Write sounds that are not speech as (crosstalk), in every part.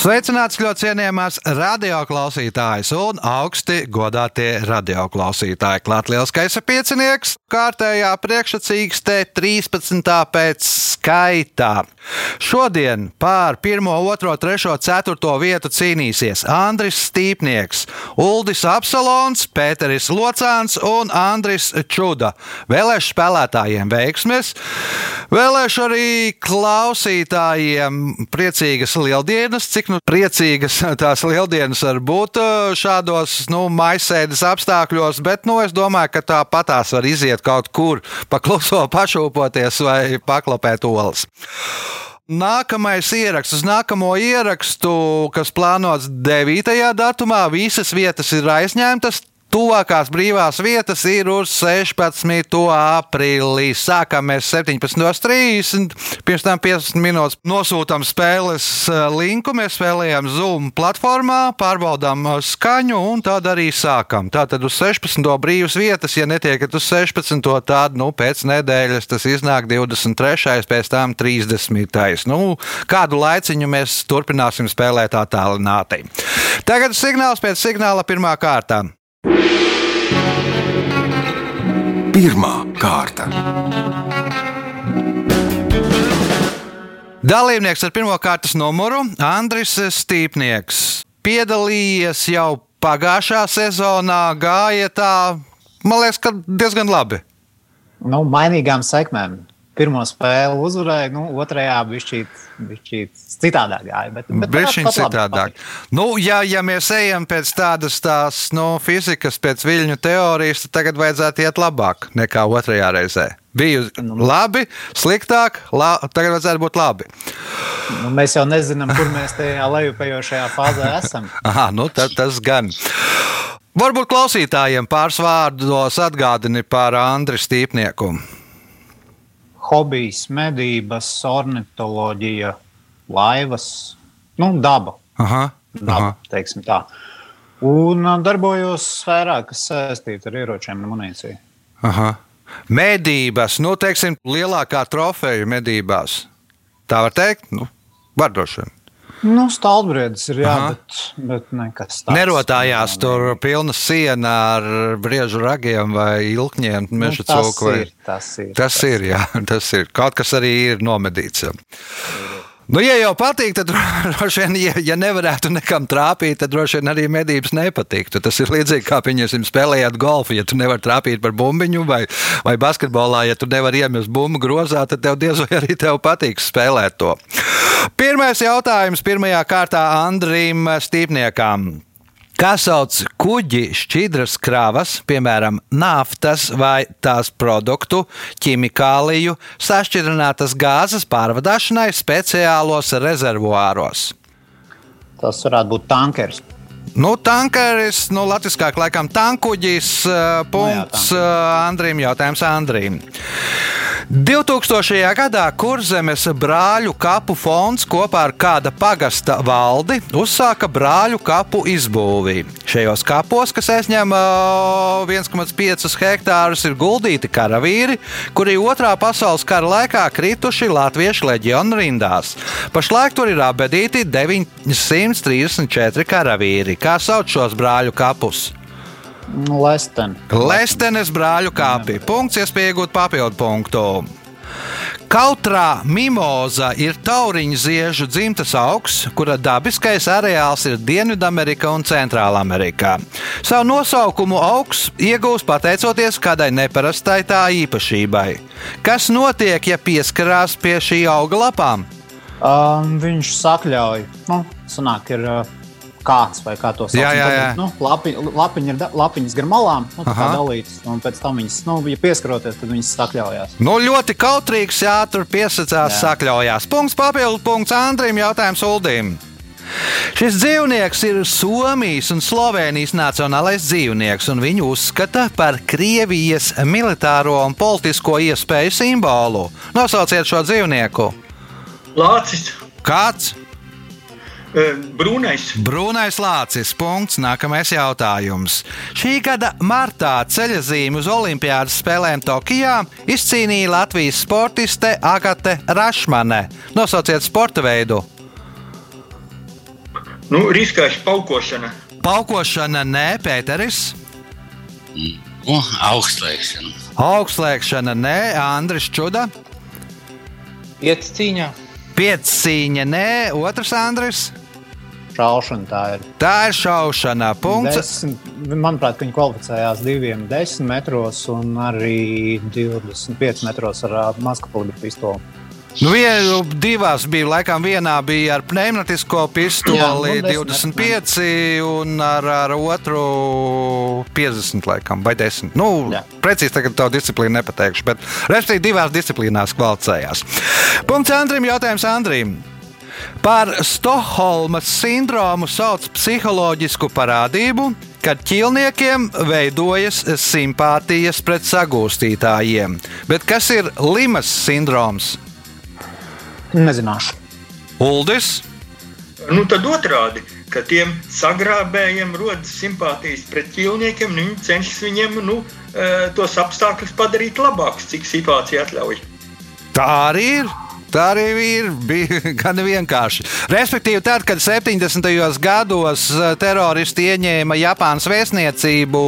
Sveicināts ļoti cienījamās radioklausītājas un augsti godātie radioklausītāji. Liels kaisa piecinieks, kārtējā priekšsacīkstē 13. pēc skaitā. Šodien pār 1, 2, 3, 4 vietu cīnīsies Andris Stīpnieks, Uldis Apsalons, Pēteris Locāns un Andris Čuda. Vēlēšu spēlētājiem veiksmes, vēlēšu arī klausītājiem priecīgas lieldienas, cik nu priecīgas tās lieldienas var būt uh, šādos nu, maisēdes apstākļos, bet nu, es domāju, ka tāpatās var iziet kaut kur pakluso (laughs) pašūpoties vai paklapēt olas. Nākamais ieraksts, uz nākamo ierakstu, kas plānots 9. datumā, visas vietas ir aizņemtas. Tuvākās brīvās vietas ir uz 16. aprīlī. Sākam mēs 17.30. Pirms tam 15 minūtes nosūtām spēles eh, linku. Mēs spēlējam Zoom platformā, pārbaudām eh, skaņu un tad arī sākam. Tātad uz 16. brīvas vietas, ja netiekat uz 16. tad nu, pēc nedēļas tas iznāk 23. pēc tam 30. Nu, kādu laiciņu mēs turpināsim spēlēt attālināti. Tagad signāls pēc signāla pirmā kārta. Pirmā kārta. Dalībnieks ar pirmā kārtas numuru Andris Stīpnieks. Piedalījies jau pagājušā sezonā, gāja tā, man liekas, ka diezgan labi. Nu, mainīgām sekmēm. Pirmā spēle uzvarēja, nu, otrajā bija citādāk. Bet Bišķiņ citādāk. Nu, ja, ja mēs ejam pēc tādas tās, nu, fizikas, pēc viļņu teorijas, tad tagad vajadzētu iet labāk nekā otrajā reizē. Bija Nu, labi, sliktāk, la, tagad vajadzētu būt labi. Nu, mēs jau nezinām, kur mēs tajā lejupējošajā fāzē esam. (laughs) Aha, nu tad tas gan. Varbūt klausītājiem pāris vārdos atgādini par Andriu Stīpnieku. Hobijs, medības, ornitoloģija, laivas, nu, daba. Aha, daba aha. Un darbojos sfērā, kas saistīta ar ieročiem un munīciju. Aha. Medības, nu, teiksim, lielākā trofeja medībās. Tā var teikt, nu, var droši vien. Nu, stāvbrīdis ir jā, Aha. bet, bet nekas tāds. Nerotājās tur pilna siena ar briežu ragiem vai ilkņiem, meža Nu, tas cūku. vai- ir, tas ir. Tas ir, jā, (laughs) tas ir. Kaut kas arī ir nomedīts. jā. Nu, ja jau patīk, tad (laughs) droši vien, ja, ja nevarētu nekam trāpīt, tad droši vien arī medības nepatiktu. Tas ir līdzīgi kā, pieņemsim, spēlējot golfu. Ja tu nevari trāpīt par bumbiņu vai, vai basketbolā, ja tu nevari iemest bumbu grozā, tad tev diez vai arī tev patiks spēlēt to. Pirmais jautājums pirmajā kārtā Andrim Stīpniekam. Kā sauc kuģi šķidras kravas, piemēram, naftas vai tās produktu, ķimikāliju, sašķidrinātas gāzes pārvadāšanai speciālos rezervuāros? Tas varētu būt tankers. Nu, tankeris, nu, latviskāk laikam tankuģis, eh, punkts Nu jā, eh, Andrim, jautājums Andrim. 2000. gadā Kurzemes brāļu kapu fonds kopā ar kāda pagasta valdi uzsāka brāļu kapu izbūvi. Šajos kapos, kas aizņem ā, 1,5 hektārus, ir guldīti karavīri, kuri otrā pasaules kara laikā krituši Latviešu leģionu rindās. Pašlaik tur ir apbedīti 934 karavīri. Kā sauc šos brāļu kapus? Lesten. Lestenes brāļu kāpi. Punkts, iespēja iegūt papildu punktu. Kautrā mimoza ir tauriņu ziežu dzimtas augs, kura dabiskais areāls ir Dienvidamerika un Centrālamerikā. Savu nosaukumu augs iegūst pateicoties kādai neparastai tā īpašībai. Kas notiek, ja pieskarās pie šī auga lapām? Um, viņš sakļauj. Nu, sanāk, ir uh, kāds vai kā to sauc. Jā, jā, Un tad, jā. Nu, lapi, lapiņi ir da, lapiņas gar malām, nu, tā kā dalītas. Un pēc tam viņas, nu, ja pieskaroties, tad viņas sakļaujās. Nu, ļoti kautrīgs, jā, tur piesacās, Jā. sakļaujās. Punkts, papildu punkts Andrim, jautājums Uldim. Šis dzīvnieks ir Somijas un Slovenijas nacionālais dzīvnieks, un viņu uzskata par Krievijas militāro un politisko iespēju simbolu. Nosauciet šo dzīvnieku. Lācis, Kāds? Brūnais. Brūnais lācis. Punkts. Nākamais jautājums. Šī gada martā ceļazīmi uz Olimpiādas spēlēm Tokijā izcīnīja Latvijas sportiste Agate Rašmane. Nosauciet sporta veidu. Nu, riskēša paukošana. Paukošana, nē, Pēteris. Nu, augstlēkšana. Augstslēgšana, nē, Andris Čuda. Iet cīņā. Piecīņa, nē, otrs Andris. Šaušana tā ir. Tā ir šaušana. Punkts. Desmit, manuprāt, viņi kvalificējās diviem 10 metros un arī 25 metros ar ā, mazkapulīdu pistoli. Nu, vienu, divās bija, laikam, vienā bija ar pneumatisko pistoli Jā, nu, desmit 25, un ar, ar otru 50, laikam, vai 10. Nu, Jā. precīzi tagad to disciplīnu nepateikšu, bet respektīvi divās disciplīnās kvalificējās. Punkts Andrim, jautājums Andrim. Par Stokholmas sindromu sauc psiholoģisku parādību, kad ķīlniekiem veidojas simpātijas pret sagūstītājiem. Bet kas ir Limas sindroms? Nezināšu. Uldis, Nu, tad otrādi, ka tiem sagrābējiem rodas simpātijas pret ķīlniekiem, nu, viņi cenšas viņiem nu, eh, tos apstākļus padarīt labākus, cik situācija atļauj. tā arī ir. Tā arī ir bija (laughs) gan vienkārši. Respektīvi, tad, kad 70. gados eh, teroristi ieņēma Japānas vēstniecību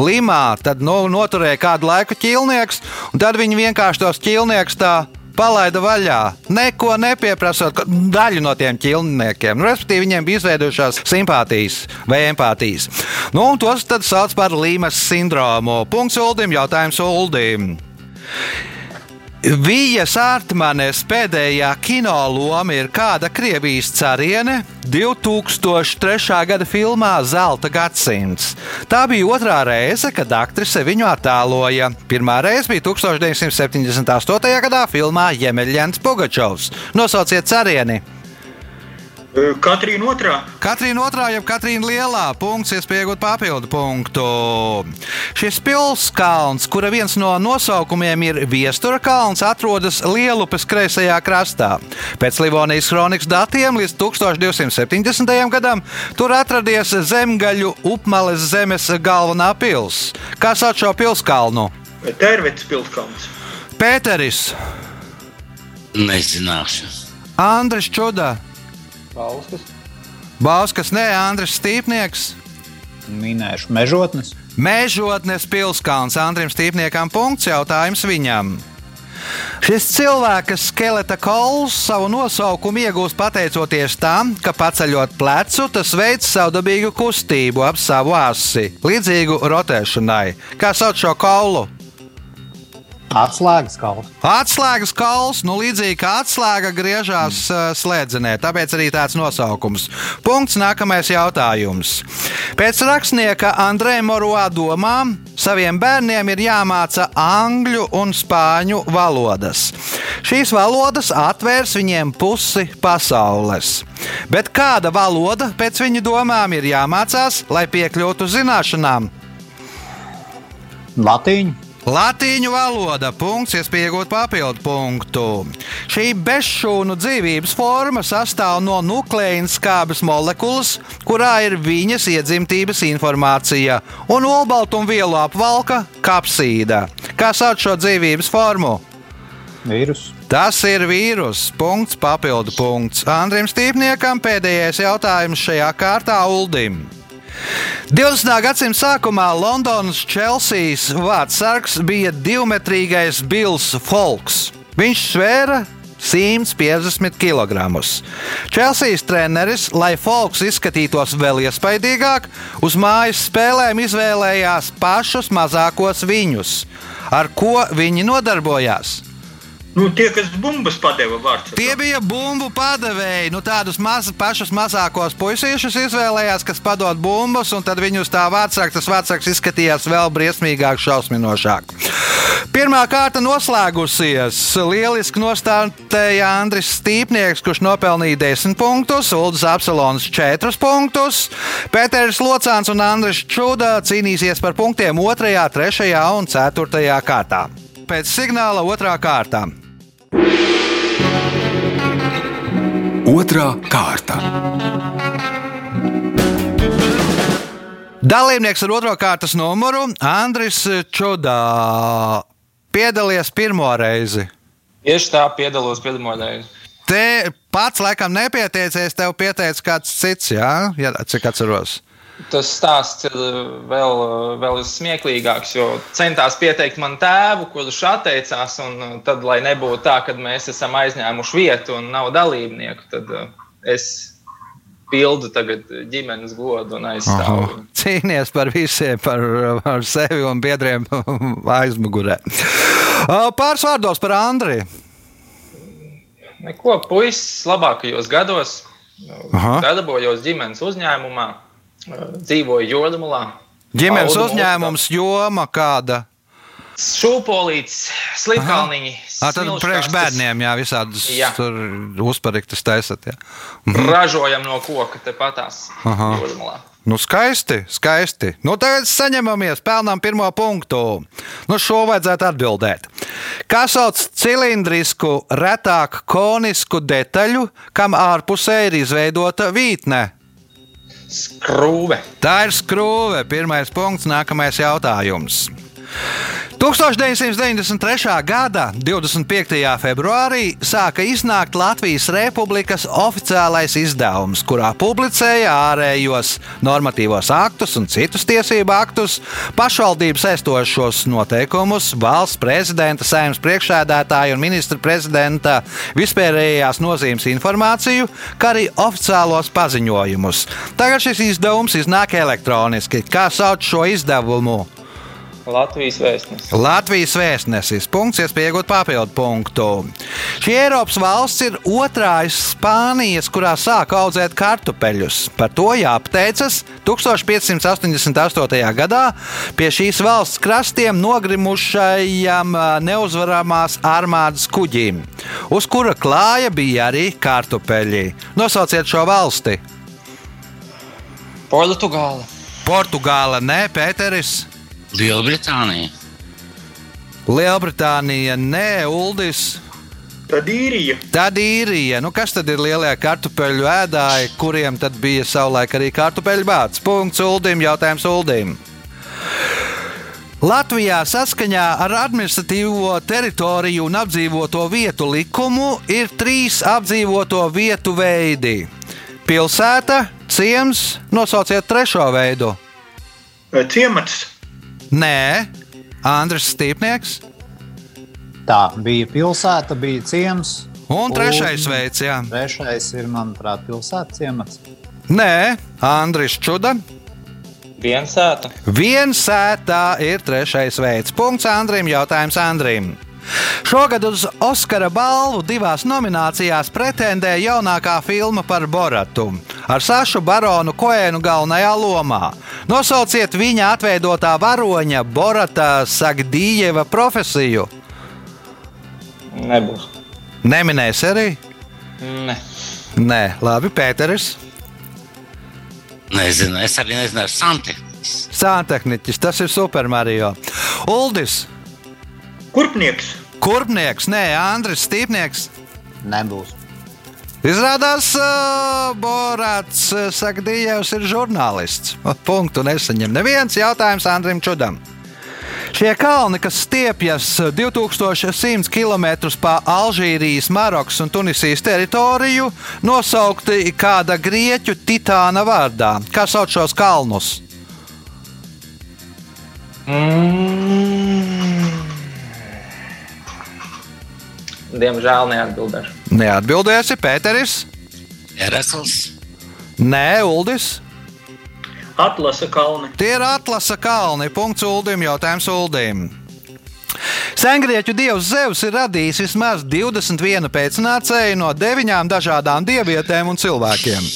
Limā, tad nu, noturēja kādu laiku ķīlnieks, un tad viņi vienkārši tos ķīlniekus tā palaida vaļā. Neko nepieprasot daļu no tiem ķīlniekiem. Nu, respektīvi, viņiem bija izveidojušās simpātijas vai empātijas. Nu, un tos sauc par Līmas sindromu. Punkts Uldim, jautājums Uldim. Vijas Artmanes pēdējā kino loma ir kāda Krievijas cariene 2003. gada filmā Zelta gadsimts. Tā bija otrā reize, kad aktrise viņu attēloja. Pirmā reize bija 1978. gadā filmā Jemeļņants Pugačovs. Nosauciet carieni! Eh, Katrīna otrā. Katrīna otrā, jeb Katrīna lielā punkts, iespējot papildu punktu. Šis pilskalns, kura viens no nosaukumiem ir Viestura kalns, atrodas Lielupes kreisajā krastā. Pēc Livonijas kronikas datiem līdz 1270. gadam tur atradies zemgaļu upmales zemes galvenā pils. Kā sauc šo pilskalnu? Tērvets pilskalns. Pēteris, Nezināšu. Andris Čuda, Bauskas. Bauskas, nē, Andris Stīpnieks. Minēšu mežotnes. Mežotnes pilskalns Andrim Stīpniekam punkts jautājums viņam. Šis cilvēka skeleta kauls savu nosaukumu iegūst pateicoties tam, ka paceļot plecu, tas veids savdabīgu kustību ap savu asi, līdzīgu rotēšanai. Kā sauc šo kaulu? Atslēgas kalns. Atslēgas kauls, nu līdzīgi kā atslēga griežās mm. slēdzenē, tāpēc arī tāds nosaukums. Punkts nākamais jautājums. Pēc rakstnieka Andrēna Moruā domām saviem bērniem ir jāmāca angļu un spāņu valodas. Šīs valodas atvērs viņiem pusi pasaules. Bet kāda valoda pēc viņu domām ir jāmācās, lai piekļūtu zināšanām? Latīņu. Latīņu valoda, punkts, iespējot papildu punktu. Šī bezšūnu dzīvības forma sastāv no nukleīnas skābes molekulas, kurā ir viņas iedzimtības informācija, un olbaltumvielu apvalka kapsīda. Kā sauc šo dzīvības formu? Vīrus. Tas ir vīrus. Punkts, papildu punkts. Andrim Stīpniekam pēdējais jautājums šajā kārtā Uldim. 20. gadsimta sākumā Londonas Chelseas vārdsargs bija divmetrīgais Bills Folks. Viņš svēra 150 kg. Chelseas treneris, lai Folks izskatītos vēl iespaidīgāk, uz mājas spēlēm izvēlējās pašus mazākos viņus. Ar ko viņi nodarbojās? Nu, tie, kas bumbas padeva vārdu. Tie bija bumbu padevēji. Nu, tādus maz, pašus mazākos puisīšus izvēlējās, kas padod bumbas, un tad viņus tā vārdsargs, tas vārdsargs izskatījās vēl briesmīgāk, šausminošāk. Pirmā kārta noslēgusies. Lieliski nostādīja Andris Stīpnieks, kurš nopelnīja 10 punktus, Ulris Apsalons 4 punktus, Pēters Locāns un Andris Čuda cīnīsies par punktiem 2, 3 un 4 kārtā. Pēc signāla otrā kārta. Otra kārta. Dalībnieks ar otro kārtas numuru Andris Čudā. Piedalies pirmo reizi. Tieši tā, piedalos pirmo reizi. Te pats laikam nepieteicies, tev pieteicis kāds cits, jā, ja, cik atceros. Tas stāsts ir uh, vēl, uh, vēl smieklīgāks, jo centās pieteikt man tēvu, kurš atteicās. uh, Tad, lai nebūtu tā, ka mēs esam aizņēmuši vietu un nav dalībnieku, tad uh, es pildu tagad ģimenes godu un aizstāvu. viņu. Cīnīties par visiem, par, par sevi un biedriem (laughs) aizmugurē. Pāris vārdos par Andriju. Neko, puisis labākajos gados. Aha. Darbojos ģimenes uzņēmumā, uh, dzīvoju Jordamulā. Ģimenes Audu uzņēmums, joma kāda. Šūpolīts, slipkalniņi. Tad priekš bērniem, jā, visādas Jā. tur uzpariktas taisat. Jā. Ražojam no koka tepatās Aha. Jordamulā. Nu, skaisti, skaisti. Nu, tagad saņemamies, pelnām pirmo punktu. Nu, šo vajadzētu atbildēt. Kā sauc cilindrisku, retāk konisku detaļu, kam ārpusē ir izveidota vītne? Skrūve. Tā ir skrūve. Pirmais punkts, nākamais jautājums. 1993. gada 25. februārī sāka iznākt Latvijas Republikas oficiālais izdevums, kurā publicēja ārējos normatīvos aktus un citus tiesību aktus, pašvaldības aizstošos noteikumus, valsts prezidenta, saimnes priekšsēdētāja un ministra prezidenta vispārējās nozīmes informāciju, kā arī oficiālos paziņojumus. Tagad šis izdevums iznāk elektroniski. Kā sauc šo izdevumu? Latvijas vēstnes. Latvijas vēstnesis. Punkts, iespēja iegūt papildu punktu. Šī Eiropas valsts ir otrā aiz Spānijas, kurā sāka audzēt kartupeļus. Par to jāpateicas 1588. gadā pie šīs valsts krastiem nogrimušajam neuzvaramās armādas kuģim, uz kura klāja bija arī kartupeļi. Nosauciet šo valsti. Portugāla. Portugāla, nē, Pēteris. Lielbritānija, Lielbritānija, nē, Uldis. Tad īrija. Tad īrija. Nu, kas tad ir lielie kartupeļu ēdāji, kuriem tad bija savulaik arī kartupeļu bāts? Punkts Uldim, jautājums Uldim. Latvijā saskaņā ar administratīvo teritoriju un apdzīvoto vietu likumu ir trīs apdzīvoto vietu veidi - pilsēta, ciems, nosauciet trešo veidu. Ciemats. Nē, Andris Stīpnieks. Tā bija pilsēta, bija ciems. Un trešais Un- veids, jā. Trešais ir, manuprāt, pilsētas ciemats. Nē, Andris Čuda. Viensēta. Viens sētā ir trešais veids. Punkts Andrim, jautājums Andrim. Šogad uz Oskara balvu divās nominācijās pretendē jaunākā filma par Boratu ar Sašu Baronu Koēnu galvenajā lomā. Nosauciet viņa atveidotā varoņa Borata Sagdījeva profesiju. Nebūs. Neminēs arī? Ne. Nē, labi, Pēteris. nezinu, es arī nezinu, Santi. Sāntehniķis, tas ir Super Mario. Uldis, Kurpnieks. Kurpnieks, nē, Andris Stīpnieks. Nebūs. Izrādās, uh, Borāts Sakdījevs ir žurnālists. (laughs) Punktu nesaņem neviens jautājums Andrim Čudam. Šie kalni, kas stiepjas 2100 km pa Alžīrijas, Marokas un Tunisijas teritoriju, nosaukti kāda grieķu titāna vārdā. Kā sauc šos kalnus? Mm. Diemžēl neatbildēšu. Neatbildēsi, Pēteris. Erakls, Nē, Uldis. Atlasa kalni. Tie ir atlasa kalni. Punkts Uldim, jautājums Uldim. Sengrieķu dievs Zevs ir radījis vismaz 21 pēcnācēju no deviņām dažādām dievietēm un cilvēkiem.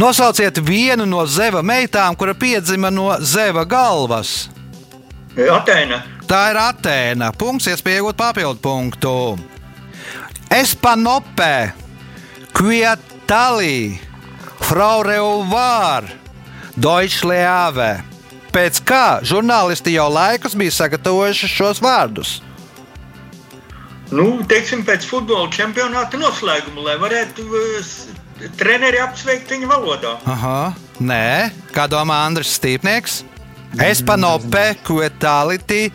Nosauciet vienu no Zeva meitām, kura piedzima no Zeva galvas. Atēna. Tā ir Atēna. Punkts, iespēja iegūt papildu punktu. Espanopē, Kviatalī, Frau Reuvār, Deutschleāve. Pēc kā žurnālisti jau laikus bija sagatavojuši šos vārdus? Nu, teiksim, pēc futbola čempionāta noslēguma, lai varētu eh, treneri apsveikt viņa valodā. Aha. Nē, kā domā Andris Stīpnieks? Espanope, Quetality,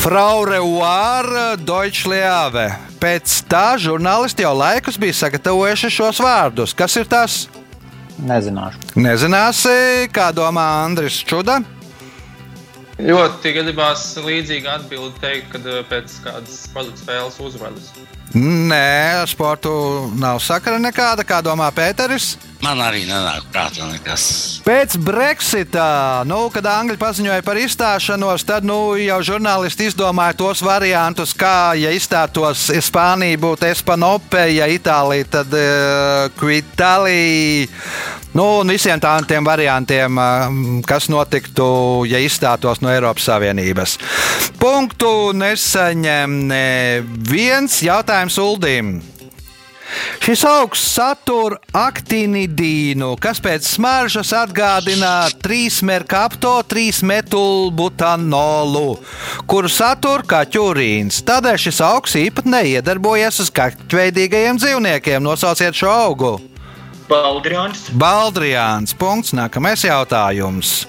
Fraureuar, Deutschliave. Pēc tā žurnālisti jau laikus bija sagatavojuši šos vārdus. Kas ir tas? Nezināšu. Nezināsi, kā domā Andris Čuda. Ļoti gribās līdzīgu atbildi teikt, kad eh, pēc kādas produktu spēles uzvaras. Nē, ar sportu nav sakara nekāda, kā domā Pēteris. Man arī nenāk prātā nekas. Pēc Brexita, nu, kad Angļi paziņoja par izstāšanos, tad nu, jau žurnālisti izdomāja tos variantus, kā, ja izstātos Spānija, būtu Espanope, ja Itālija, tad uh, Quitalija. Nu, un visiem tādiem variantiem, kas notiktu, ja izstātos no Eiropas Savienības. Punktu nesaņem neviens jautājums Uldim. Šis augsts satur aktinidīnu, kas pēc smaržas atgādina trīsmerkapto, trīsmetulbutanolu, kuru satur kaķurīns. Tādēļ šis augs īpatnē iedarbojas uz kaķveidīgajiem dzīvniekiem. Nosauciet šo augu! Baldrians, Baldriāns. Punkts. Nākamais jautājums.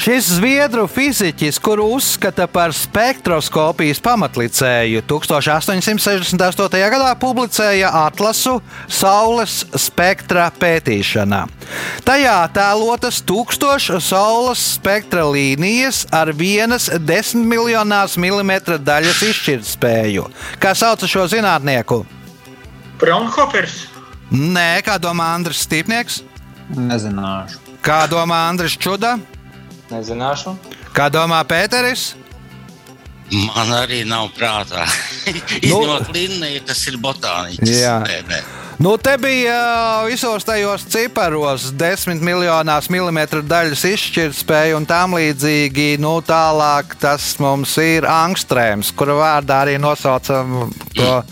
Šis zviedru fiziķis, kuru uzskata par spektroskopijas pamatlicēju, 1868. gadā publicēja atlasu Saules spektra pētīšana. Tajā tēlotas tūkstošu Saules spektra līnijas ar vienas desmitmiljonās milimetra daļas izšķirtspēju. Kā sauc šo zinātnieku? Braunhofers, Nē, kā domā Andris Stīpnieks, Nezināšu. kā domā Andris Čuda, Nezināšu. kā domā Pēteris. Man arī nav prātā. (laughs) Izņemot Linniju, kas ir botāniķis. Jā. Nē, nē. Nu, te bija uh, visos tajos ciparos, desmit miljonās milimetru daļas izšķirtspēja un tam līdzīgi. Nu, tālāk tas mums ir angstrēms, kura vārdā arī nosaucam to o,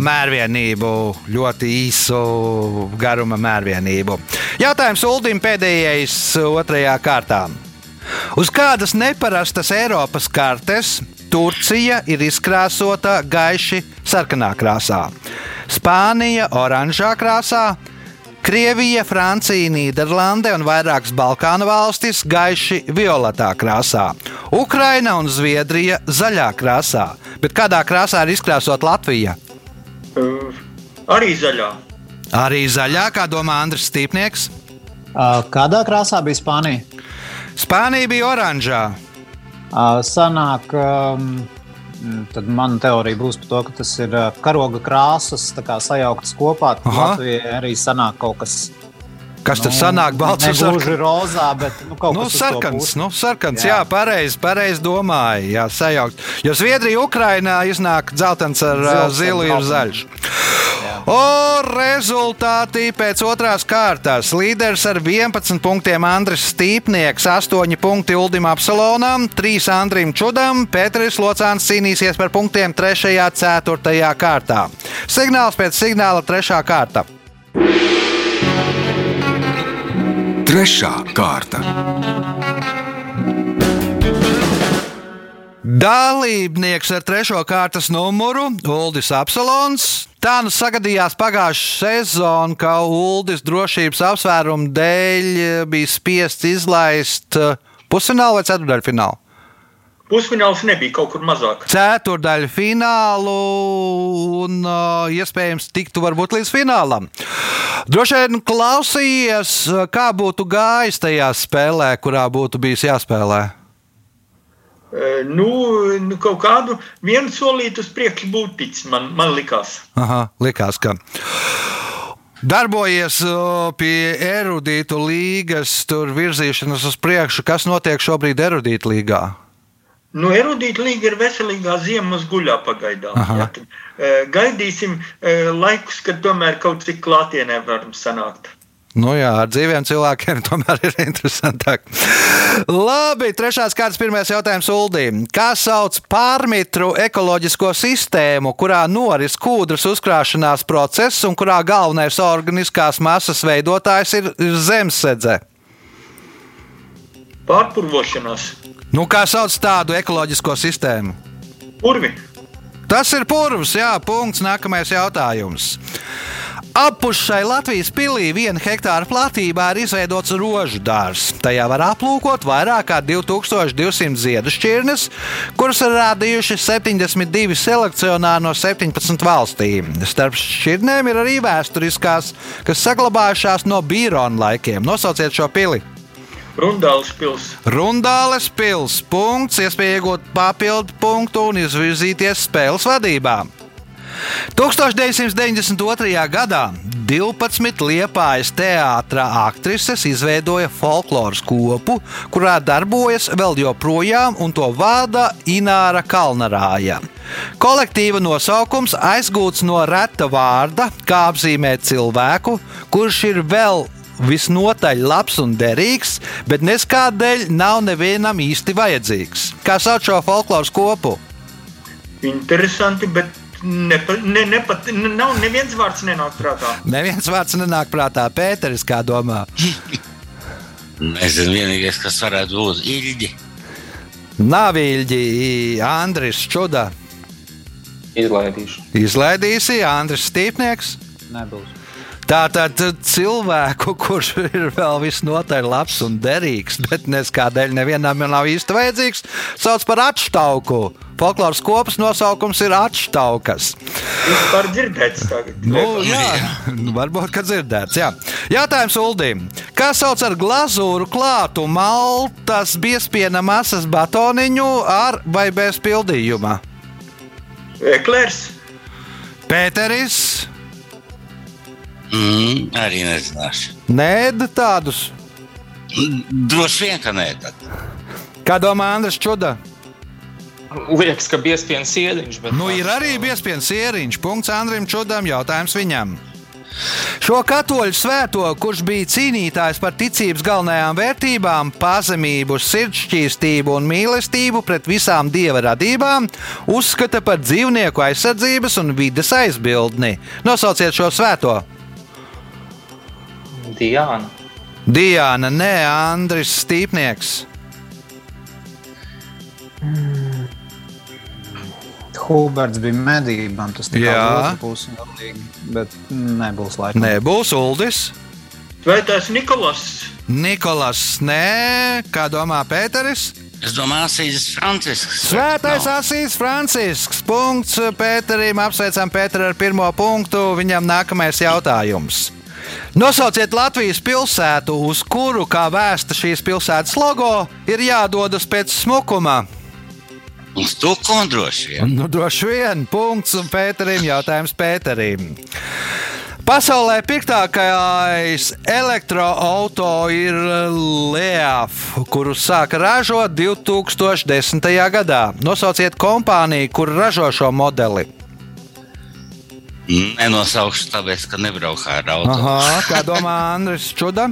mērvienību, ļoti īsu garuma mērvienību. Jautājums Uldim pēdējais otrajā kārtā. Uz kādas neparastas Eiropas kartes Turcija ir izkrāsota gaiši sarkanā krāsā, Spānija oranžā krāsā, Krievija, Francija, Nīderlande un vairākas Balkānu valstis gaiši violetā krāsā, Ukraina un Zviedrija zaļā krāsā. Bet kādā krāsā ir izkrāsota Latvija? Arī zaļā. Arī zaļā, kā domā Andris Stīpnieks. Kādā krāsā bija Spānija? Spānija bija oranžā. Sanāk, um, tad mana teorija būs par to, ka tas ir karoga krāsas sajauktas kopā. Latvijai arī sanāk kaut kas. Kas tad sanāk balts un sarkans? gluži rozā, bet nu, kaut Nu, kas sarkans, nu, sarkans, jā, Jā. pareizi, pareizi domāju, jā, sajaukt. Jo Zviedrija, Ukrainā iznāk dzeltens ar ar zilu ir zaļš. O rezultāti pēc otrās kārtas. Līderis ar 11 punktiem Andris Stīpnieks, 8 punkti Uldim Apsalonam, 3 Andrim Čudam, Pēteris Locāns cīnīsies par punktiem 3. un 4. kārtā. Signāls pēc signāla 3. kārta. Trešā kārta. Dalībnieks ar trešo kārtas numuru Uldis Apsalons. Tā nu sagadījās pagājušā sezonā, ka Uldis drošības apsvērumu dēļ bija spiests izlaist uh, pusfinālu vai ceturdaļfinālu. Pusfināls nebija kaut kur mazāk. Ceturdaļu finālu un uh, iespējams tiktu varbūt līdz finālam. Droši vien klausījies, kā būtu gājis tajā spēlē, kurā būtu bijis jāspēlē. Uh, nu, nu, kaut kādu vienu solītu uz priekšu būtu ticis, man, man likās. Aha, likās, ka. Darbojies pie erudītu līgas, tur virzīšanas uz priekšu. Kas notiek šobrīd erudītu līgā? Nu, erudīta līga ir veselīgā ziemas guļā pagaidām. Jā, tad, eh, gaidīsim eh, laikus, kad tomēr kaut cik klātienē varam sanākt. Nu jā, ar dzīviem cilvēkiem (laughs) tomēr ir interesantāk. Labi, trešās kārtas pirmais jautājums Uldīm. Kā sauc pārmitru ekoloģisko sistēmu, kurā noris kūdras uzkrāšanās process un kurā galvenais organiskās masas veidotājs ir, ir zemesēdze? Pārpurvošanās, Nu, kā sauc tādu ekoloģisko sistēmu? urvi, Tas ir purvs, jā, punkts. Nākamais jautājums. Apus šai Latvijas pilī viena hektāra platībā ir izveidots rožu dārzs. Tajā var aplūkot vairāk kā 2200 ziedu šķirnes, kuras ir rādījuši 72 selekcionāri no 17 valstīm. Starp šķirnēm ir arī vēsturiskās, kas saglabājušās no Bīrona laikiem. Nosauciet šo pili! Rundāls pils. Rundāles pils. Punkts, iespēja iegūt papildu punktu un izvirzīties spēles vadībā. 1992. gadā 12 liepājas teātras aktrises izveidoja folkloras kopu, kurā darbojas vēl joprojām, un to vada Ināra Kalnarāja. Kolektīva nosaukums aizgūts no reta vārda, kā apzīmēt cilvēku, kurš ir vēl visnotaļ labs un derīgs, bet neskādēļ nav nevienam īsti vajadzīgs. Kā sauc šo folkloras kopu? Interesanti, bet nepa, ne, nepat, ne, nav neviens vārds nenāk prātā. Neviens vārds nenāk prātā. Pēteris, kā domā? Nezinu, vienīgais, kas varētu būt īļģi. Nav īļģi, Andris Čuda. Izlaidīšu. Izlaidīsi Andris Stīpnieks. Nebūs. Tātad cilvēku, kurš ir vēl visnotaļ labs un derīgs, bet neskādēļ nevienam nav īsti vajadzīgs, sauc par atštauku. Folkloras kopas nosaukums ir atštaukas. Vispār dzirdēts tagad. Nu, jā, nu, varbūt, ka dzirdēts. Jā. Jautājums Uldim. Kā sauc ar glazūru klātu maltas biespiena masas batoniņu ar vai bez pildījuma? Eklers. Pēteris, Mm, arī nezināšu. nē, tādus. Droši vien, ka nē. Tad. Kā domā Andris Čuda? Liekas, ka biezpienas iediņš, bet Nu, ir arī biespiens sieriņš. Punkts Andrim Čudam, jautājums viņam. Šo katoļu svēto, kurš bija cīnītājs par ticības galvenajām vērtībām, pazemību, sirdsšķīstību un mīlestību pret visām dieva radībām, uzskata par dzīvnieku aizsardzības un vides aizbildni. Nosauciet šo svēto! Diana. Diana, nē, Andris Stīpnieks. Huberts bija medībām, tas Jā. otra puse galīgi, bet nebūs laikam. Nebūs Uldis. Svētais Nikolas. Nikolas, nē, kā domā Pēteris? Es domāju, Asīs Francisks. Svētais Nav. Asīs Francisks. Punkts Pēterim. Apsveicam Pēteru ar pirmo punktu. Viņam nākamais jautājums. Nosauciet Latvijas pilsētu, uz kuru, kā vēsta šīs pilsētas logo, ir jādodas pēc smukuma. Uz to ko droši vien. Nu, droši vien punkts un Pēterim jautājums Pēterim. Pasaulē pirktākais elektroautorāts ir Leaf, kuru sāka ražot 2010. gadā. Nosauciet kompāniju, kur ražo šo modeli. Nenosaukšu, tāpēc, ka nebraukšu ar automašīnu. Aha, kā domā Andris Čuda?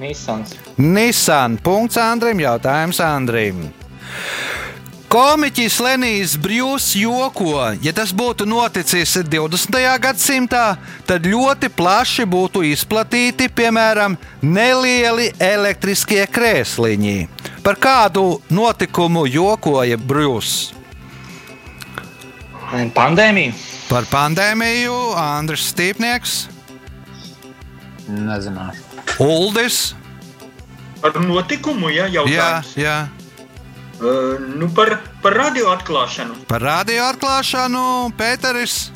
Nīsans. Nissan. Punkts Andrim. Jautājums Andrim. Komiķis Lenijs Brjūs joko, ja tas būtu noticis 20. gadsimtā, tad ļoti plaši būtu izplatīti, piemēram, nelieli elektriskie krēsliņi. Par kādu notikumu jokoja Brjūs? Pandēmija. Par pandēmiju Andris Stīpnieks, Nezināšu. Uldis. Par notikumu, ja Jā, jautājums. jā. Uh, nu par, par radio atklāšanu. Par radio atklāšanu Pēteris.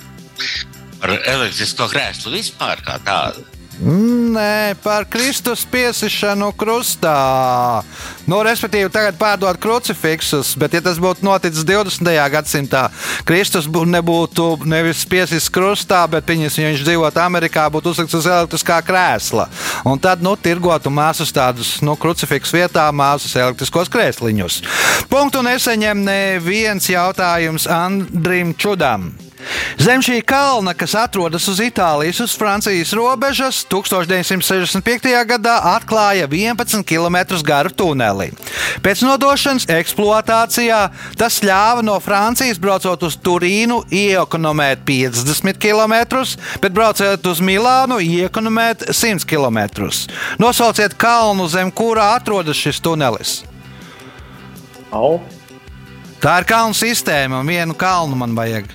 Par elektrisko krēslu vispār kā tādu. Nē, par Kristus piesišanu krustā. Nu, respektīvi, tagad pārdod krucifiksus, bet, ja tas būtu noticis 20. gadsimtā, Kristus bū- nebūtu nevis piesis krustā, bet viņas, ja viņš dzīvotu Amerikā, būtu uzlikts uz elektriskā krēsla. Un tad, nu, tirgotu māsas tādus, nu, krucifiksu vietā māsas elektriskos krēsliņus. Punktu neseņem neviens jautājums Andrim Čudam. Zem šī kalna, kas atrodas uz Itālijas un Francijas robežas, 1965. gadā atklāja 11 km garu tuneli. Pēc nodošanas eksploatācijā tas ļāva no Francijas braucot uz Turīnu iekonomēt 50 km, bet braucot uz Milānu iekonomēt 100 km. Nosauciet kalnu, zem kura atrodas šis tunelis. Au. Tā ir kalnu sistēma, un vienu kalnu man vajag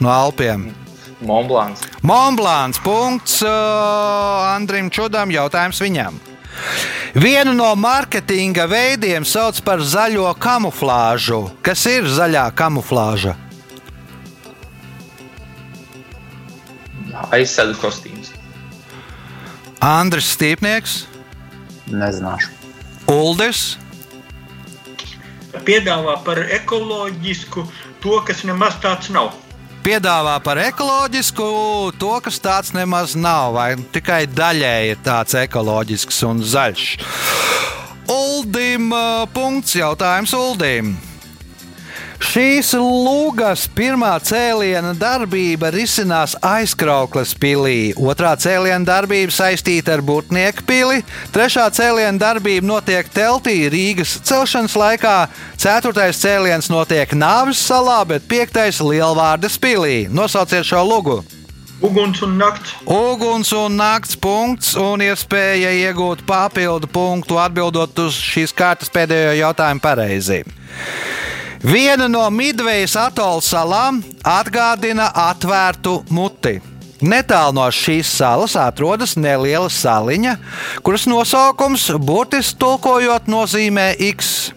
no Alpiem. Monblāns. Monblāns. Punkts uh, Andrim Čudam. Jautājums viņam. Vienu no mārketinga veidiem sauc par zaļo kamuflāžu. Kas ir zaļā kamuflāža? Aizsēdu kostīms. Andris Stīpnieks, Nezināšu. Uldis, Piedāvā par ekoloģisku to, kas nemaz tāds nav. Piedāvā par ekoloģisku, to, kas tāds nemaz nav, vai tikai daļēji ir tāds ekoloģisks un zaļš. Uldim, uh, punkts jautājums Uldim. Šīs lūgas pirmā cēliena darbība risinās aizkrauklas pilī, otrā cēliena darbība saistīta ar Burtnieku pili, trešā cēliena darbība notiek teltī Rīgas celšanas laikā, ceturtais cēliens notiek Nāves salā, bet piektais Lielvārdas pilī. Nosauciet šo lūgu! Uguns un nakts. Uguns un nakts punkts un iespēja iegūt papildu punktu atbildot uz šīs kārtas pēdējo jautājumu pareizi. Viena no Midvejas atola salām atgādina atvērtu muti. Netālu no šīs salas atrodas neliela saliņa, kuras nosaukums burtiski tulkojot nozīmē X.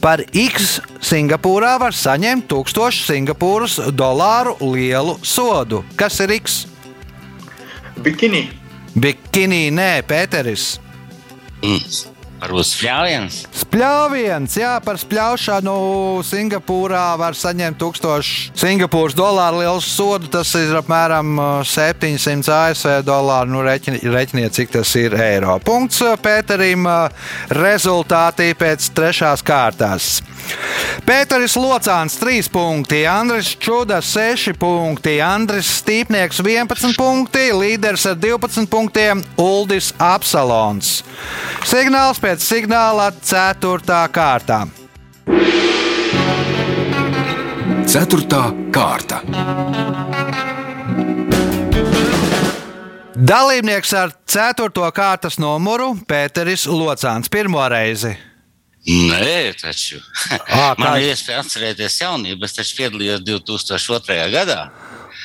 Par X Singapūrā var saņemt 1000 Singapūras dolāru lielu sodu. Kas ir X? Bikini. Bikini, nē, Pēteris. Mm. Varbūt spļāviens. Spļāviens, jā, par spļaušanu Singapūrā var saņemt 1000 Singapūras dolāru lielu sodu. Tas ir apmēram uh, 700 ASV dolāru. Nu, reķini- reķiniet, cik tas ir eiro. Punkts uh, Pēterim. uh, Rezultāti pēc trešās kārtas. Pēteris Locāns 3 punkti, Andris Čuda 6 punkti, Andris Stīpnieks 11 punkti, līderis ar 12 punktiem Uldis Apsalons. Signāls pēc signāla 4. kārtā. Ceturtā kārta. Dalībnieks ar 4. kārtas numuru Pēteris Locāns pirmo reizi. Nē, taču. Ā, (laughs) Man kā- ir iespēja atcerēties jaunību, es taču piedalījos 2002. gadā.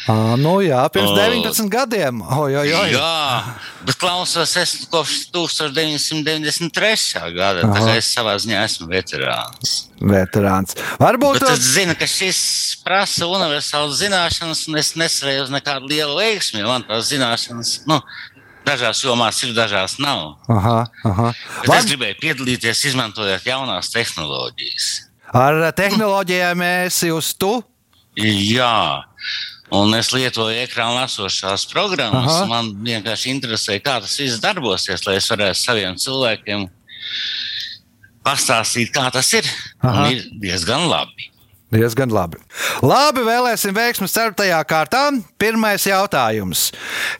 À, nu jā, pirms O. 19 gadiem. Oi, oi, oi. Jā, bet klausos, es kopš 1993. gada. Tā Aha. kā es savā ziņā esmu veterāns. Veterāns. Varbūt Bet es zinu, ka šis prasa universālas zināšanas, un es necerēju uz nekādu lielu veiksmi. Man tās zināšanas, nu, dažās jomās ir, dažās nav. Aha, aha. Var... es gribēju piedalīties, izmantojot jaunās tehnoloģijas. Ar tehnoloģijām esi uz tu? Jā, un es lietoju ekrānā esošās programmas. Aha. Man vienkārši interesē, kā tas viss darbosies, lai es varētu saviem cilvēkiem pastāstīt, kā tas ir. Ir diezgan labi. Diezgan labi. Labi, vēlēsim veiksmi 4. kārtā. Pirmais jautājums.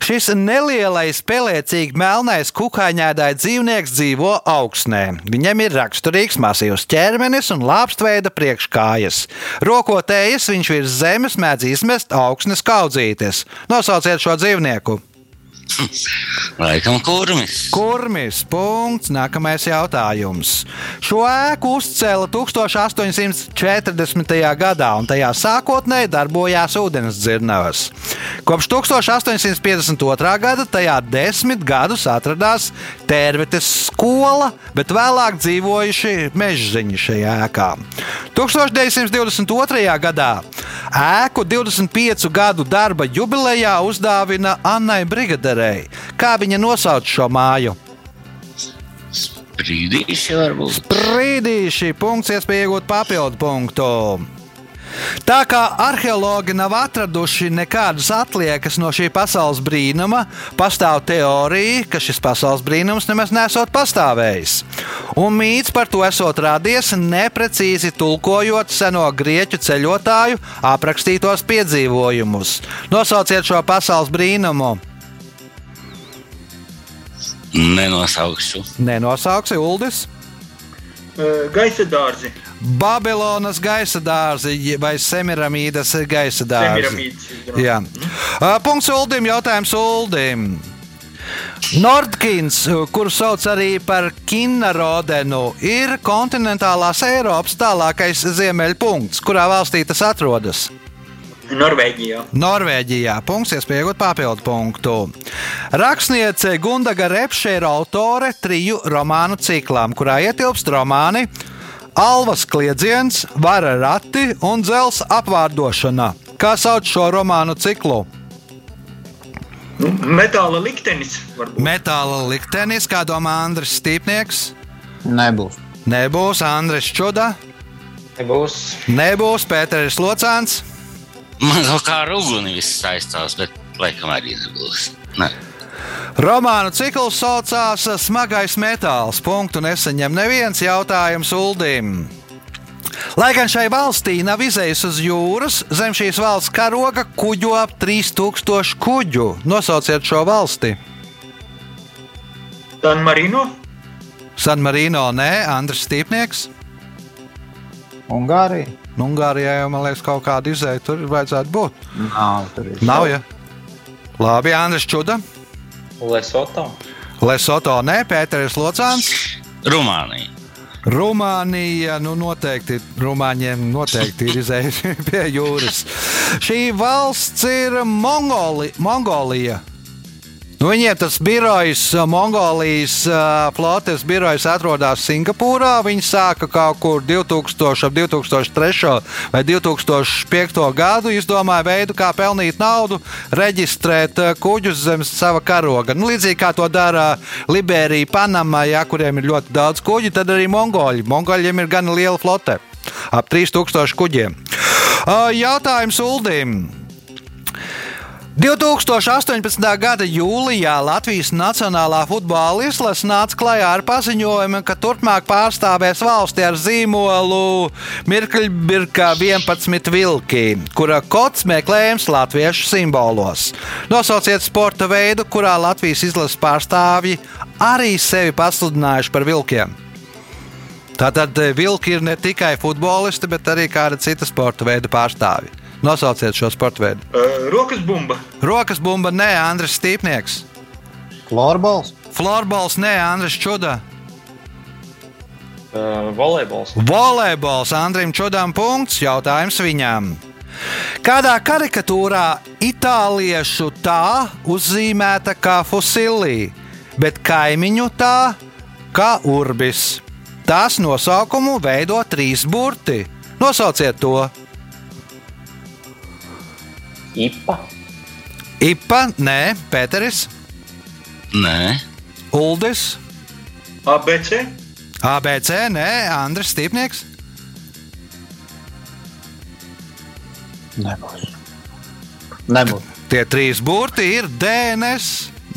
Šis nelielais, pelēcīgi melnais kukaiņēdāja dzīvnieks dzīvo augsnē. Viņam ir raksturīgs masīvs ķermenis un lāpstveida priekškājas. Rokotējas viņš virs zemes mēdz izmest augsnes kaudzītes. Nosauciet šo dzīvnieku. Laikam kurmis. Kurmis? Punkts. Nākamais jautājums. Šo ēku uzcēla 1840. gadā, un tajā sākotnēji darbojās ūdens dzirnavas. Kopš 1852. gada tajā desmit gadus atradās Tērvetes skola, bet vēlāk dzīvojuši mežziņi šajā ēkā. 1922. gadā ēku 25 gadu darba jubilejā uzdāvina Annai Brigaderei. Kā viņa nosauc šo māju? Brīdīši varbūt. Brīdīši, punkts, iespēja iegūt papildu punktu. Tā kā arheologi nav atraduši nekādas atliekas no šī pasaules brīnuma, pastāv teorija, ka šis pasaules brīnums nemaz nesot pastāvējis. Un mīts par to esot radies neprecīzi tulkojot seno grieķu ceļotāju aprakstītos piedzīvojumus. Nosauciet šo pasaules brīnumu! Nenosaukšu. Nenosauksi Uldis! Gaisa dārzi. Babilonas gaisa dārzi vai Semiramīdas gaisa dārzi. Jā. Punkts Uldim, jautājums Uldim. Nordkins, kuru sauc arī par Kinnarodenu, ir kontinentālās Eiropas tālākais ziemeļpunkts, kurā valstī tas atrodas. Norvēģijā. Norvēģijā. Punkts, iespēja iegūt papildu punktu. Rakstniece Gundaga Repše ir autore triju romānu ciklam, kurā ietilpst romāni Alvas kliedziens, Vara rati un Dzels apvārdošana. Kā sauc šo romānu ciklu? Nu, metāla liktenis varbūt. Metāla liktenis, kā domā Andris Stīpnieks. Nebūs. Nebūs Andris Čuda, Nebūs. nebūs Pēters Locāns. Man kaut kā ar uguni viss saistās, bet laikam arī nebūs. Ne. Romānu cikls saucās Smagais metāls. Punktu nesaņem neviens jautājums Uldim. Lai gan šai valstī nav izējis uz jūras, zem šīs valsts karoga kuģo ap 3000 kuģu. Nosauciet šo valsti. San Marino. San Marino, nē, Andris Stīpnieks. Ungārija? Nu, Ungārijā jau, man liekas, kaut kāda izēja tur vajadzētu būt. Nav tur ir. Nav, ja? Labi, Andris Čuda. Lesoto. Lesoto, nē, Pēters Locāns. Rumānija. Rumānija, nu noteikti Rumāņiem noteikti ir izējusi (laughs) pie jūras. Šī valsts ir Mongoli, Mongolija. Nu, viņiem tas birojs, Mongolijas flotes birojs atrodas Singapūrā. Viņi sāka kaut kur 2000, ap 2003. vai 2005. gadu. Izdomāja veidu, kā pelnīt naudu, reģistrēt kuģus zem sava karoga. Nu, līdzīgi kā to dara Liberija, Panama, ja, kuriem ir ļoti daudz kuģu, tad arī Mongoļi. Mongoļiem ir gan liela flote, ap 3000 kuģiem. Jautājums Uldim. 2018. gada jūlijā Latvijas Nacionālā futbola izlase nāca klajā ar paziņojumu, ka turpmāk pārstāvēs valsti ar zīmolu Mirkļbirka 11 vilki, kura kods meklējams latviešu simbolos. Nosauciet sporta veidu, kurā Latvijas izlases pārstāvji arī sevi pasludinājuši par vilkiem. Tātad eh, vilki ir ne tikai futbolisti, bet arī kāda cita sporta veida pārstāvji. Nosauciet šo sporta veidu. Uh, rokas bumba. Rokas bumba, nē, Andris Stīpnieks. Florbols? Florbols, nē, Andris Čuda. Uh, volejbols. Volejbols, Andrim Čudam punkts, jautājums viņam. Kādā karikatūrā itāliešu tā uzzīmēta kā fusilī, bet kaimiņu tā kā urbis? Tās nosaukumu veido trīs burti. Nosauciet to! Ipa. Ipa, nē, Pēteris, Nē, Uldis, ABC. ABC, nē, Andris Stīpnieks. Nebūs. Nebūs. Tie trīs burti ir DNS.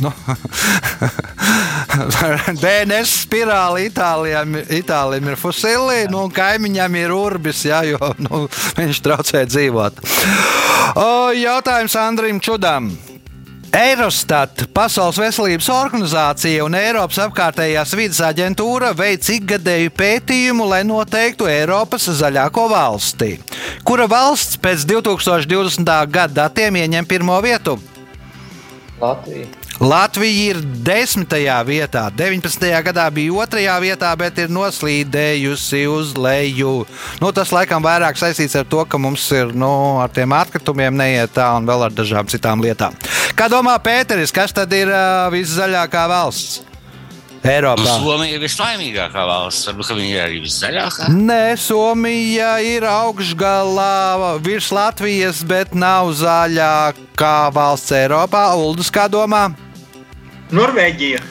Nu, (laughs) (laughs) DNS spirāli Itālijam, Itālijam ir fusili, nu, un kaimiņam ir urbis, jā, jo nu, viņš traucē dzīvot. O, jautājums Andrim Čudam. Eurostat, Pasaules veselības organizācija un Eiropas apkārtējās vidas aģentūra veic ikgadēju pētījumu, lai noteiktu Eiropas zaļāko valsti. Kura valsts pēc 2020. gada datiem ieņem pirmo vietu? Latvija. Latvija ir 10. vietā, 19. gadā bija 2. vietā, bet ir noslīdējusi uz leju. Nu, tas laikam vairāk saistīts ar to, ka mums ir nu, ar tiem atkritumiem neiet tā un vēl ar dažām citām lietām. Kā domā Pēteris, kas tad ir uh, viszaļākā valsts? Eiropā. Somija ir vislaimīgākā valsts. Varbūt viņa ir arī viszaļākā. Nē, Somija ir augšgalā virs Latvijas, bet nav zaļākā valsts Eiropā. Uldus, kā domā? Norvēģija.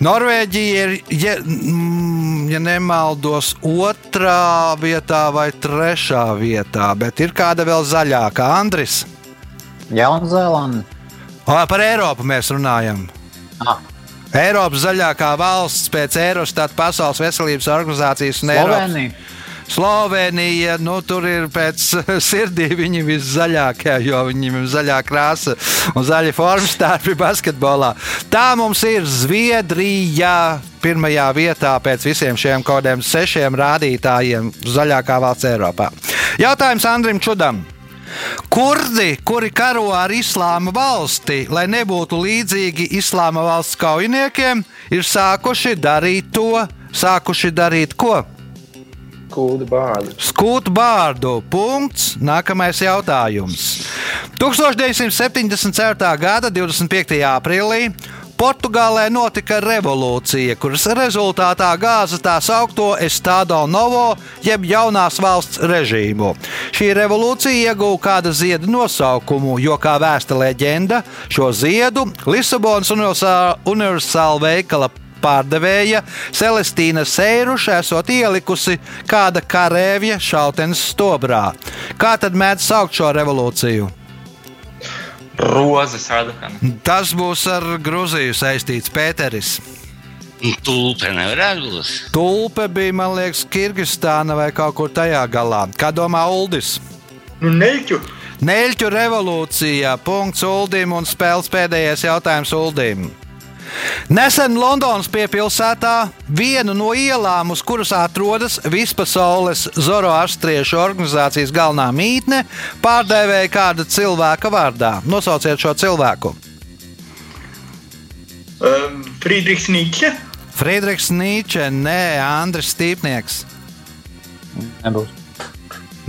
Norvēģija ir, ja, mm, ja nemaldos, otrā vietā vai trešā vietā, bet ir kāda vēl zaļākā. Andris, Jaunzēlanda. O, par Eiropu mēs runājam. Ah, Eiropas zaļākā valsts pēc Eurostat Pasaules veselības organizācijas un Eiropas. Slovenija. Slovenija, nu, tur ir pēc (laughs) sirdī viņi viszaļākie, jo viņiem ir zaļā krāsa un zaļa forma stārpi basketbolā. Tā mums ir Zviedrija pirmajā vietā pēc visiem šiem kodiem sešiem rādītājiem zaļākā valsts Eiropā. Jautājums Andrim Čudam. Kurdi, kuri karo ar islāma valsti, lai nebūtu līdzīgi islāma valsts kaujiniekiem, ir sākuši darīt to, sākuši darīt ko? Kūda bārdu. Skūtu bārdu. Punkts. Nākamais jautājums. 1974. gada 25. aprīlī Portugālē notika revolūcija, kuras rezultātā gāza tā saucamo Estado Novo, jeb jaunās valsts režīmu. Šī revolūcija ieguva kāda zieda nosaukumu, jo, kā vēsta leģenda, šo ziedu Lisabonas universāla veikala pārdevēja Celestīna Seiruša esot ielikusi kāda karēvja šautenes stobrā. Kā tad mēdz saukt šo revolūciju? Rozes radakana. Tas būs ar Grūziju saistīts Pēteris. Tulpe nevarētu būt. Tulpe bija, man liekas, Kirgistāna vai kaut kur tajā galā. Kā domā Uldis? Nu, neļķu. Neļķu revolūcija. Punkts Uldim un spēles pēdējais jautājums Uldim. Nesen Londonas piepilsētā vienu no ielām, uz kuras atrodas vispasaules zoroastriešu organizācijas galvenā mītne, pārdēvēja kāda cilvēka vārdā. Nosauciet šo cilvēku. Um, Friedrichs Nīčs. Friedrichs Nīčs, nē, Andris Stīpnieks. Nebūs.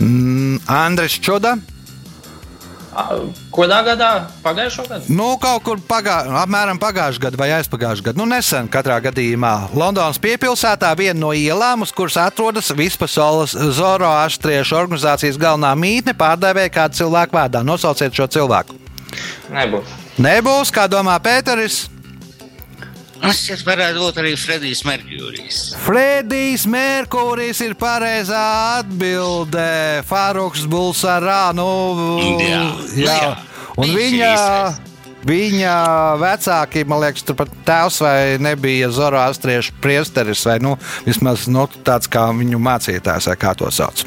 Mm, Andris Čuda. Kādā gadā? Pagājušā gada? Nu, kaut kur pagā, apmēram pagājušā gada vai aizpagājušā gada. Nu, nesen katrā gadījumā Londonas piepilsētā viena no ielām, uz kuras atrodas vispasaules zoroastriešu organizācijas galvenā mītne, pārdevēja kādu cilvēku vārdā. Nosauciet šo cilvēku. Nebūs. Nebūs, kā domā Pēteris. Man šķiet, varētu būt arī Fredijs Merkurijs. Fredijs Merkurijs ir pareizā atbilde. Fāruks Bulsarā. Nu, Jā. jā. Jā. Un viņa. īstais. Viņa vecāki, man liekas, turpat tēvs vai nebija zoroastriešu priesteris, vai nu, vismaz nu, tāds kā viņu mācītājs, vai kā to sauc.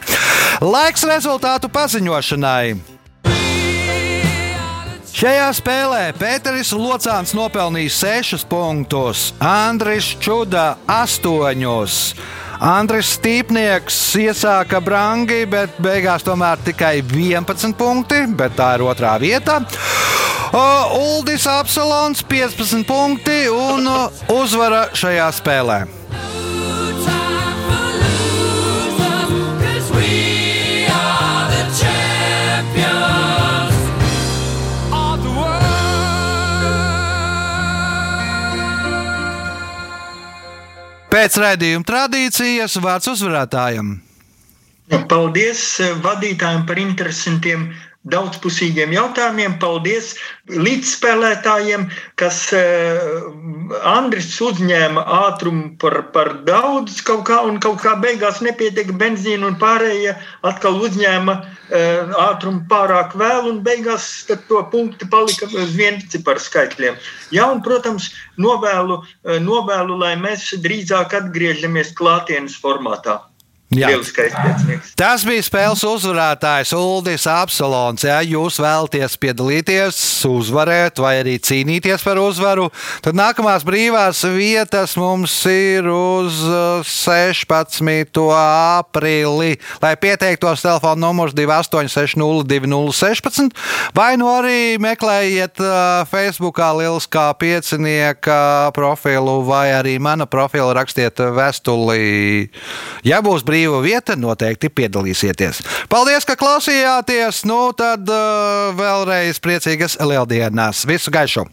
Laiks rezultātu paziņošanai. Šajā spēlē Pēteris Locāns nopelnīja 6 punktus, Andris Čuda 8. Andris Stīpnieks iesāka brangi, bet beigās tomēr tikai 11 punkti, bet tā ir otrā vieta. Uldis Apsalons 15 punkti un uzvara šajā spēlē. Pēc raidījuma tradīcijas vārds uzvarētājam. Paldies eh, vadītājiem par interesantiem, daudzpusīgiem jautājumiem. Paldies līdzspēlētājiem, kas uh, Andris uzņēma ātrumu par, par daudz kaut kā, un kaut kā beigās nepietika benzīna, un pārējie atkal uzņēma uh, ātrumu pārāk vēl, un beigās to punkti palika uz vienciparu skaitļiem. Jā, un, protams, novēlu, uh, novēlu, lai mēs drīzāk atgriežamies klātienes formātā. Tas bija spēles uzvarētājs Uldis Apsolons. Ja jūs vēlaties piedalīties, uzvarēt vai arī cīnīties par uzvaru, tad nākamās brīvās vietas mums ir uz uh, 16. aprīlī. Lai pieteiktos, telefona numurs 28602016, vai nu arī meklējiet uh, Facebookā Lieliskā piecinieka profilu, vai arī mana profila rakstiet vēstuli. Ja būs brīvā vieta, noteikti piedalīsieties. Paldies, ka klausījāties! Nu, tad uh, vēlreiz priecīgas lieldienas! Visu gaišu!